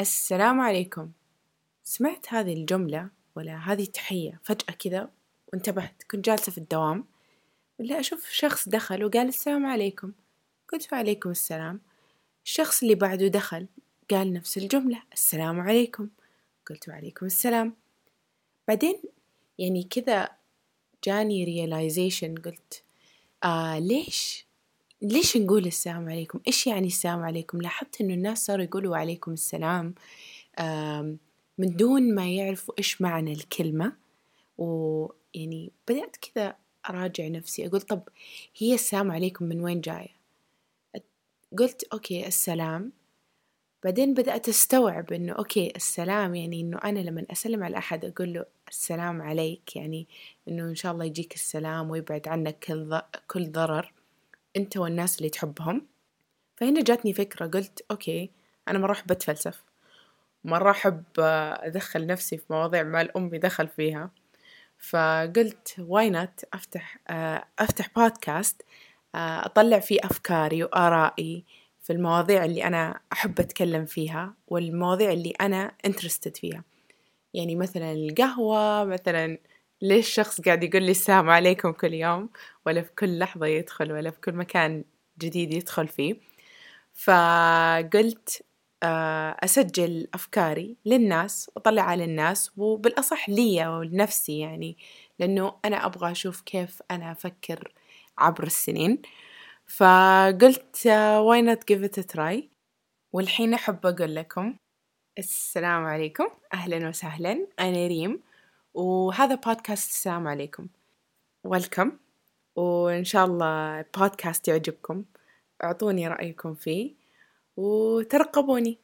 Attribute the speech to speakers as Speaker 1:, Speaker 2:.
Speaker 1: السلام عليكم. سمعت هذه الجملة ولا هذه التحية فجأة كذا وانتبهت كنت جالسة في الدوام ولا أشوف شخص دخل وقال السلام عليكم. قلت وعليكم السلام. الشخص اللي بعده دخل قال نفس الجملة السلام عليكم. قلت وعليكم السلام. بعدين يعني كذا جاني realization قلت آه ليش ليش نقول السلام عليكم؟ إيش يعني السلام عليكم؟ لاحظت إنه الناس صاروا يقولوا عليكم السلام من دون ما يعرفوا إيش معنى الكلمة. ويعني بدأت كذا أراجع نفسي أقول طب هي السلام عليكم من وين جاية؟ قلت okay السلام. بعدين بدأت أستوعب إنه okay السلام يعني إنه أنا لما أسلم على أحد أقول له السلام عليك يعني إنه إن شاء الله يجيك السلام ويبعد عنك كل كل ضرر. أنت والناس اللي تحبهم. فهنا جاتني فكرة قلت okay أنا مرة أحب أتفلسف. مرة أحب أدخل نفسي في مواضيع ما لأمي دخل فيها. فقلت why not أفتح أفتح بودكاست أطلع فيه أفكاري وآرائي في المواضيع اللي أنا أحب أتكلم فيها والمواضيع اللي أنا interested فيها. يعني مثلا القهوة مثلا ليش شخص قاعد يقول لي السلام عليكم كل يوم ولا في كل لحظة يدخل ولا في كل مكان جديد يدخل فيه؟ فقلت أسجل أفكاري للناس وأطلعها للناس وبالأصح لي ولنفسي يعني لأنه أنا أبغى أشوف كيف أنا أفكر عبر السنين. فقلت why not give it a try والحين أحب أقول لكم السلام عليكم. أهلا وسهلا. أنا ريم. وهذا بودكاست السلام عليكم. ويلكم وإن شاء الله البودكاست يعجبكم. أعطوني رأيكم فيه وترقبوني.